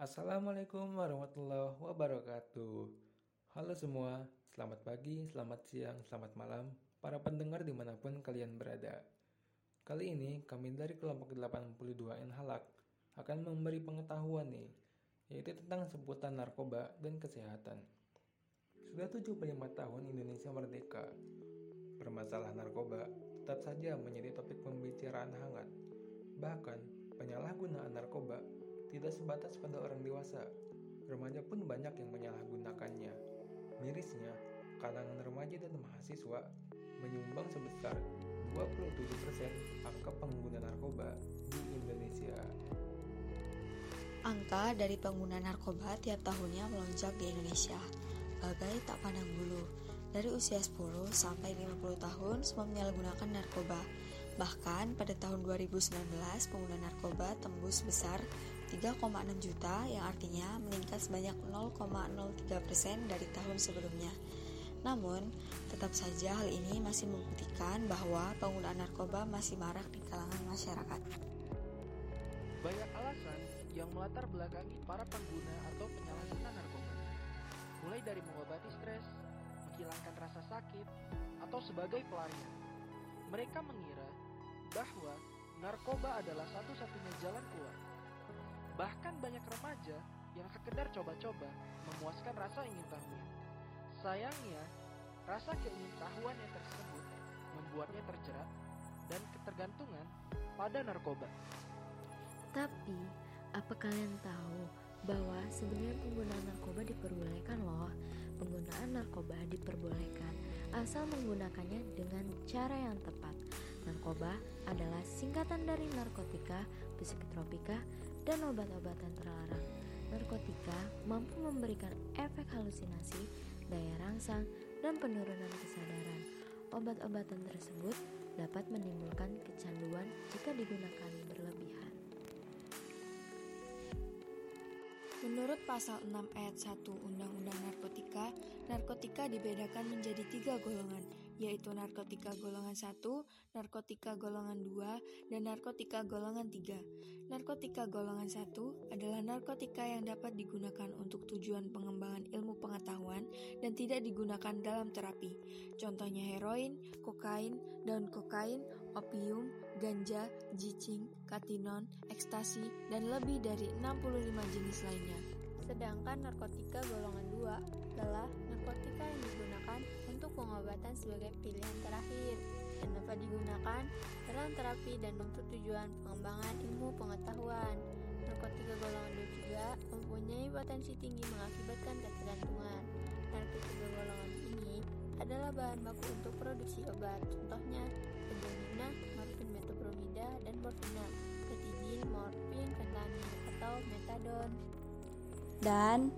Assalamualaikum warahmatullahi wabarakatuh. Halo semua, selamat pagi, selamat siang, selamat malam, para pendengar di mana pun kalian berada. Kali ini kami dari kelompok 82 N Halak akan memberi pengetahuan nih, yaitu tentang sebutan narkoba dan kesehatan. Sudah 75 tahun Indonesia merdeka. Permasalahan narkoba tetap saja menjadi topik pembicaraan hangat. Bahkan, penyalahgunaan narkoba tidak sebatas pada orang dewasa, remaja pun banyak yang menyalahgunakannya. Mirisnya, kalangan remaja dan mahasiswa menyumbang sebesar 27% angka pengguna narkoba di Indonesia. Angka dari pengguna narkoba tiap tahunnya melonjak di Indonesia, bagai tak pandang bulu. Dari usia 10 sampai 50 tahun semua menyalahgunakan narkoba. Bahkan pada tahun 2019 pengguna narkoba tembus besar 3,6 juta yang artinya meningkat sebanyak 0,03 persen dari tahun sebelumnya. Namun, tetap saja hal ini masih membuktikan bahwa penggunaan narkoba masih marak di kalangan masyarakat. Banyak alasan yang melatar belakangi para pengguna atau penyalahguna narkoba. Mulai dari mengobati stres, menghilangkan rasa sakit, atau sebagai pelarian. Mereka mengira bahwa narkoba adalah satu-satunya jalan keluar Bahkan banyak remaja yang sekedar coba-coba memuaskan rasa ingin tahunya. Sayangnya, rasa keingintahuannya tersebut membuatnya terjerat dan ketergantungan pada narkoba. Tapi, apa kalian tahu bahwa sebenarnya penggunaan narkoba diperbolehkan loh? Penggunaan narkoba diperbolehkan asal menggunakannya dengan cara yang tepat. Narkoba adalah singkatan dari narkotika, psikotropika, dan obat-obatan terlarang. Narkotika mampu memberikan efek halusinasi, daya rangsang, dan penurunan kesadaran. Obat-obatan tersebut dapat menimbulkan kecanduan jika digunakan berlebihan. Menurut pasal 6 ayat 1 Undang-Undang Narkotika, narkotika dibedakan menjadi tiga golongan, yaitu narkotika golongan 1, narkotika golongan 2, dan narkotika golongan 3. Narkotika golongan 1 adalah narkotika yang dapat digunakan untuk tujuan pengembangan ilmu pengetahuan dan tidak digunakan dalam terapi. Contohnya heroin, kokain, daun kokain, opium, ganja, jicing, katinon, ekstasi, dan lebih dari 65 jenis lainnya. Sedangkan narkotika golongan 2 adalah narkotika yang digunakan pengobatan sebagai pilihan terakhir dan dapat digunakan dalam terapi dan untuk tujuan pengembangan ilmu pengetahuan. Narkotika golongan 2 juga mempunyai potensi tinggi mengakibatkan ketergantungan. Narkotika golongan ini adalah bahan baku untuk produksi obat. Contohnya, benzoina, morfin metoprolida, dan morfina, ketidin, morfin, fentanyl, atau metadon. Dan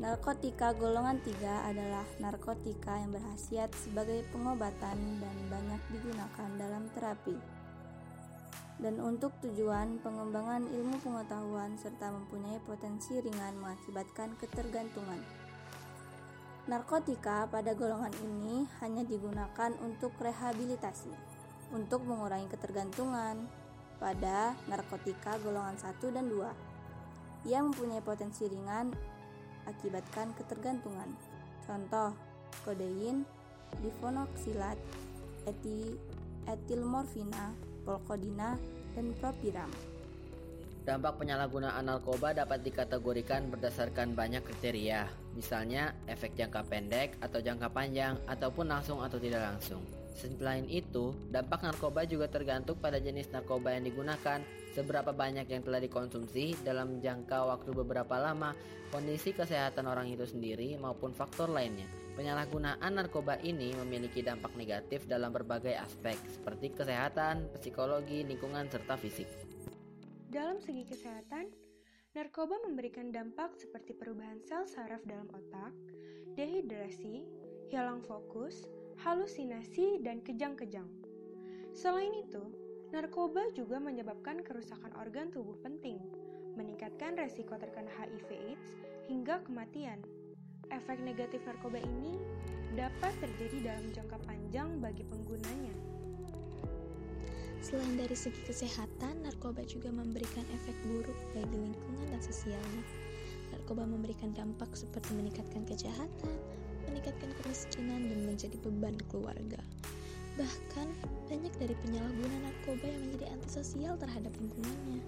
narkotika golongan 3 adalah narkotika yang berhasiat sebagai pengobatan dan banyak digunakan dalam terapi. Dan untuk tujuan pengembangan ilmu pengetahuan serta mempunyai potensi ringan mengakibatkan ketergantungan. Narkotika pada golongan ini hanya digunakan untuk rehabilitasi, untuk mengurangi ketergantungan pada narkotika golongan 1 dan 2 yang mempunyai potensi ringan akibatkan ketergantungan. Contoh, kodein, difonoksilat, eti, etilmorfina, polkodina, dan propiram. Dampak penyalahgunaan narkoba dapat dikategorikan berdasarkan banyak kriteria, misalnya efek jangka pendek atau jangka panjang, ataupun langsung atau tidak langsung. Selain itu, dampak narkoba juga tergantung pada jenis narkoba yang digunakan, seberapa banyak yang telah dikonsumsi dalam jangka waktu beberapa lama, kondisi kesehatan orang itu sendiri, maupun faktor lainnya. Penyalahgunaan narkoba ini memiliki dampak negatif dalam berbagai aspek, seperti kesehatan, psikologi, lingkungan, serta fisik. Dalam segi kesehatan, narkoba memberikan dampak seperti perubahan sel saraf dalam otak, dehidrasi, hilang fokus, halusinasi, dan kejang-kejang. Selain itu, narkoba juga menyebabkan kerusakan organ tubuh penting, meningkatkan resiko terkena HIV/AIDS hingga kematian. Efek negatif narkoba ini dapat terjadi dalam jangka panjang bagi penggunanya. Selain dari segi kesehatan, narkoba juga memberikan efek buruk bagi lingkungan dan sosialnya. narkoba memberikan dampak seperti meningkatkan kejahatan, meningkatkan kemiskinan, dan menjadi beban keluarga. Bahkan, banyak dari penyalahguna narkoba yang menjadi antisosial terhadap lingkungannya.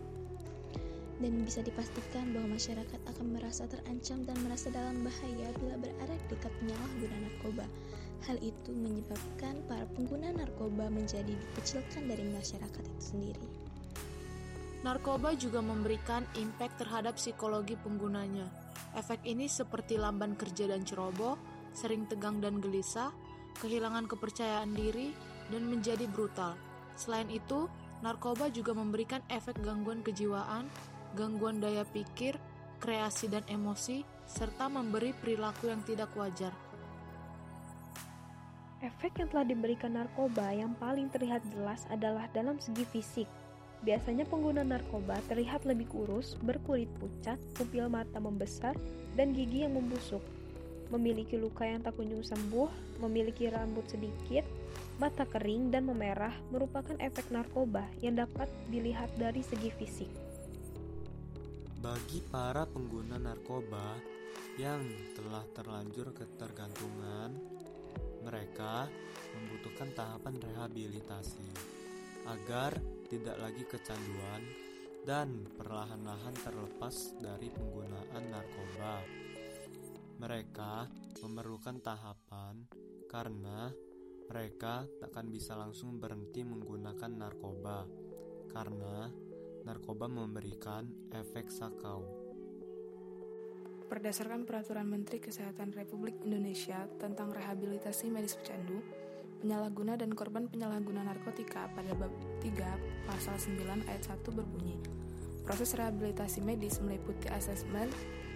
Dan bisa dipastikan bahwa masyarakat akan merasa terancam dan merasa dalam bahaya bila berada dekat penyalahguna narkoba. Hal itu menyebabkan para pengguna narkoba menjadi dikecilkan dari masyarakat itu sendiri. Narkoba juga memberikan impact terhadap psikologi penggunanya. Efek ini seperti lamban kerja dan ceroboh, sering tegang dan gelisah, kehilangan kepercayaan diri, dan menjadi brutal. Selain itu, narkoba juga memberikan efek gangguan kejiwaan, gangguan daya pikir, kreasi dan emosi, serta memberi perilaku yang tidak wajar. Efek yang telah diberikan narkoba yang paling terlihat jelas adalah dalam segi fisik. Biasanya pengguna narkoba terlihat lebih kurus, berkulit pucat, pupil mata membesar, dan gigi yang membusuk. Memiliki luka yang tak kunjung sembuh, memiliki rambut sedikit, mata kering, dan memerah merupakan efek narkoba yang dapat dilihat dari segi fisik. Bagi para pengguna narkoba yang telah terlanjur ketergantungan, mereka membutuhkan tahapan rehabilitasi agar tidak lagi kecanduan, dan perlahan-lahan terlepas dari penggunaan narkoba. Mereka memerlukan tahapan karena mereka takkan bisa langsung berhenti menggunakan narkoba karena narkoba memberikan efek sakau. Berdasarkan Peraturan Menteri Kesehatan Republik Indonesia tentang Rehabilitasi Medis Pecandu, penyalahguna dan korban penyalahguna narkotika pada bab 3 pasal 9 ayat 1 berbunyi Proses rehabilitasi medis meliputi asesmen,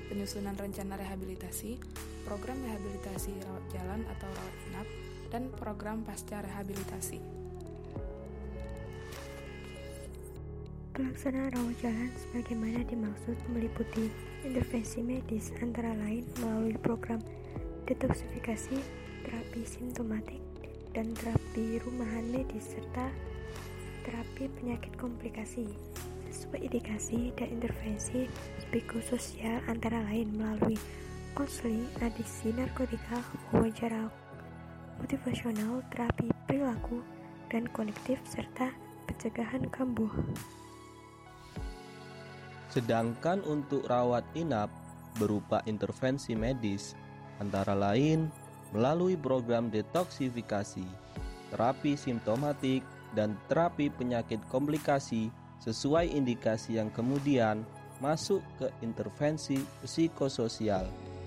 penyusunan rencana rehabilitasi, program rehabilitasi rawat jalan atau rawat inap, dan program pasca rehabilitasi. Pelaksanaan rawat jalan sebagaimana dimaksud meliputi intervensi medis antara lain melalui program detoksifikasi, terapi simptomatik, dan terapi rumahan medis serta terapi penyakit komplikasi sesuai indikasi dan intervensi psikososial antara lain melalui konseling adiksi narkotika, wawancara motivasional, terapi perilaku, dan konektif serta pencegahan kambuh. Sedangkan untuk rawat inap berupa intervensi medis antara lain melalui program detoksifikasi, terapi simptomatik, dan terapi penyakit komplikasi sesuai indikasi yang kemudian masuk ke intervensi psikososial,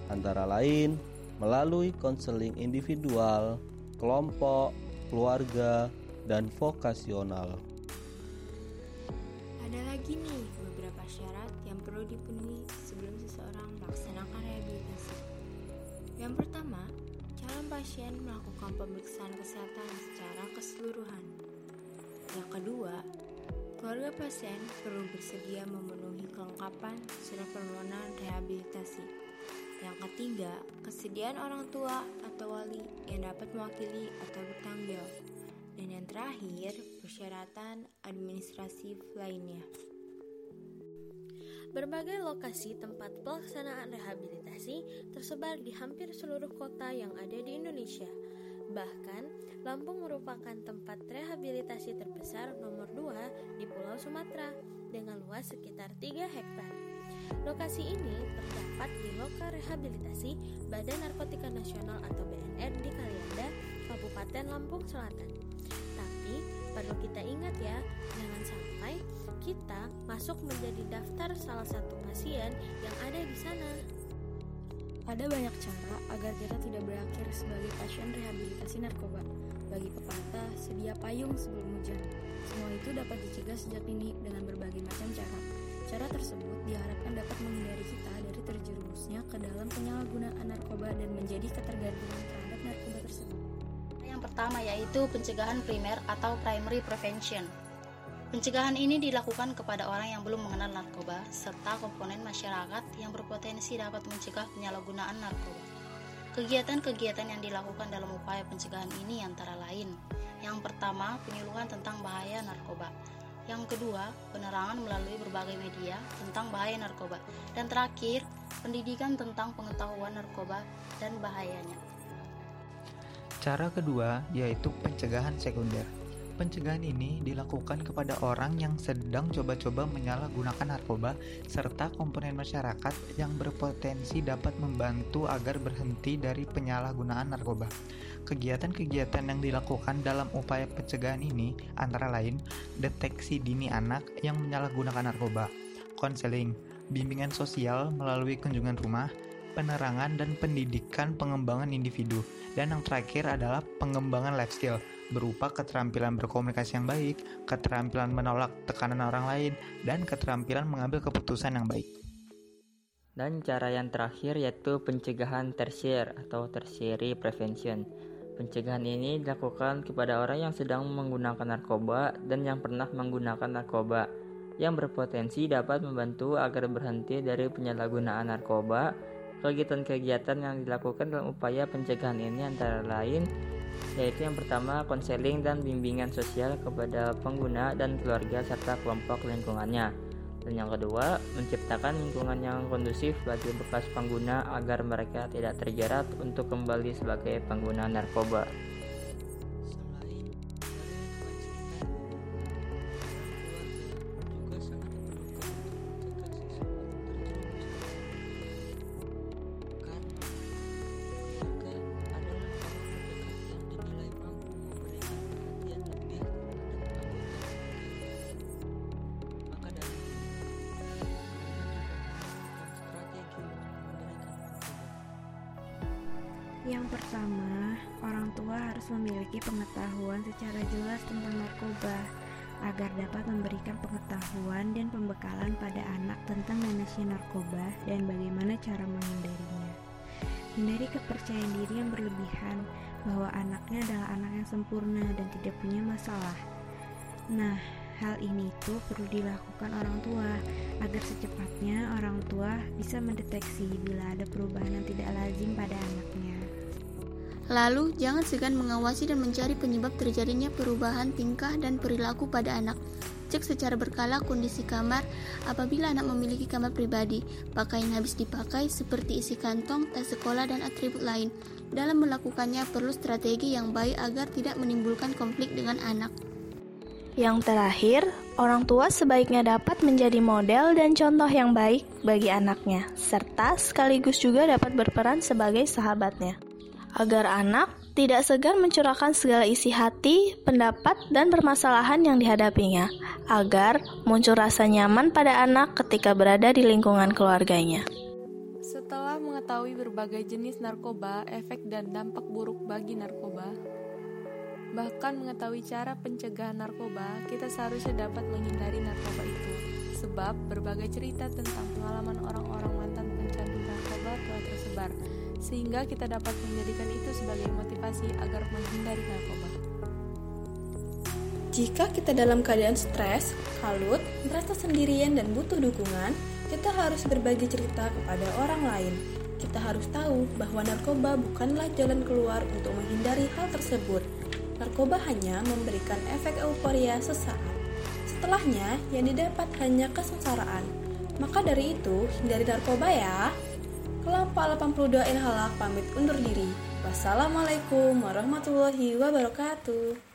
antara lain melalui konseling individual, kelompok, keluarga, dan vokasional. Ada lagi nih beberapa syarat yang perlu dipenuhi sebelum seseorang melaksanakan rehabilitasi. Yang pertama, calon pasien melakukan pemeriksaan kesehatan secara keseluruhan. Yang kedua, keluarga pasien perlu bersedia memenuhi kelengkapan surat permohonan rehabilitasi. Yang ketiga, kesediaan orang tua atau wali yang dapat mewakili atau bertanggung jawab. Dan yang terakhir, persyaratan administratif lainnya. Berbagai lokasi tempat pelaksanaan rehabilitasi tersebar di hampir seluruh kota yang ada di Indonesia. Bahkan, Lampung merupakan tempat rehabilitasi terbesar nomor 2 di Pulau Sumatera dengan luas sekitar 3 hektar. Lokasi ini terdapat di Loka Rehabilitasi Badan Narkotika Nasional atau BNN di Kalianda, Kabupaten Lampung Selatan. Tapi perlu kita ingat ya, jangan sampai kita masuk menjadi daftar salah satu pasien yang ada di sana. Ada banyak cara agar kita tidak berakhir sebagai pasien rehabilitasi narkoba. Bagi pepatah, sedia payung sebelum hujan. Semua itu dapat dicegah sejak dini dengan berbagai macam cara. Cara tersebut diharapkan dapat menghindari kita dari terjerumusnya ke dalam penyalahgunaan narkoba dan menjadi ketergantungan terhadap narkoba tersebut. Yang pertama yaitu pencegahan primer atau primary prevention. Pencegahan ini dilakukan kepada orang yang belum mengenal narkoba serta komponen masyarakat yang berpotensi dapat mencegah penyalahgunaan narkoba. Kegiatan-kegiatan yang dilakukan dalam upaya pencegahan ini antara lain: yang pertama, penyuluhan tentang bahaya narkoba. Yang kedua, penerangan melalui berbagai media tentang bahaya narkoba. Dan terakhir, pendidikan tentang pengetahuan narkoba dan bahayanya. Cara kedua yaitu pencegahan sekunder. Pencegahan ini dilakukan kepada orang yang sedang coba-coba menyalahgunakan narkoba serta komponen masyarakat yang berpotensi dapat membantu agar berhenti dari penyalahgunaan narkoba. Kegiatan-kegiatan yang dilakukan dalam upaya pencegahan ini antara lain deteksi dini anak yang menyalahgunakan narkoba, konseling, bimbingan sosial melalui kunjungan rumah, penerangan dan pendidikan pengembangan individu, dan yang terakhir adalah pengembangan life skill berupa keterampilan berkomunikasi yang baik, keterampilan menolak tekanan orang lain, dan keterampilan mengambil keputusan yang baik. Dan cara yang terakhir yaitu pencegahan tersier atau tertiary prevention. Pencegahan ini dilakukan kepada orang yang sedang menggunakan narkoba dan yang pernah menggunakan narkoba yang berpotensi dapat membantu agar berhenti dari penyalahgunaan narkoba. Kegiatan-kegiatan yang dilakukan dalam upaya pencegahan ini antara lain yaitu yang pertama konseling dan bimbingan sosial kepada pengguna dan keluarga serta kelompok lingkungannya. Dan yang kedua, menciptakan lingkungan yang kondusif bagi bekas pengguna agar mereka tidak terjerat untuk kembali sebagai pengguna narkoba. Yang pertama, orang tua harus memiliki pengetahuan secara jelas tentang narkoba agar dapat memberikan pengetahuan dan pembekalan pada anak tentang manajemen narkoba dan bagaimana cara menghindarinya. Hindari kepercayaan diri yang berlebihan bahwa anaknya adalah anak yang sempurna dan tidak punya masalah. Nah, hal ini itu perlu dilakukan orang tua agar secepatnya orang tua bisa mendeteksi bila ada perubahan yang tidak lazim pada anaknya. Lalu, jangan segan mengawasi dan mencari penyebab terjadinya perubahan tingkah dan perilaku pada anak. Cek secara berkala kondisi kamar apabila anak memiliki kamar pribadi, pakaian habis dipakai seperti isi kantong, tas sekolah, dan atribut lain. Dalam melakukannya perlu strategi yang baik agar tidak menimbulkan konflik dengan anak. Yang terakhir, orang tua sebaiknya dapat menjadi model dan contoh yang baik bagi anaknya, serta sekaligus juga dapat berperan sebagai sahabatnya agar anak tidak segan mencurahkan segala isi hati, pendapat, dan permasalahan yang dihadapinya, agar muncul rasa nyaman pada anak ketika berada di lingkungan keluarganya. Setelah mengetahui berbagai jenis narkoba, efek dan dampak buruk bagi narkoba, bahkan mengetahui cara pencegahan narkoba, kita seharusnya dapat menghindari narkoba itu. Sebab berbagai cerita tentang pengalaman orang-orang mantan pencandu narkoba telah tersebar, sehingga kita dapat menjadikan itu sebagai motivasi agar menghindari narkoba. Jika kita dalam keadaan stres, kalut, merasa sendirian dan butuh dukungan, kita harus berbagi cerita kepada orang lain. Kita harus tahu bahwa narkoba bukanlah jalan keluar untuk menghindari hal tersebut. Narkoba hanya memberikan efek euforia sesaat. Setelahnya, yang didapat hanya kesengsaraan. Maka dari itu, hindari narkoba ya. Kelompok 82 Inhalak pamit undur diri. Wassalamualaikum warahmatullahi wabarakatuh.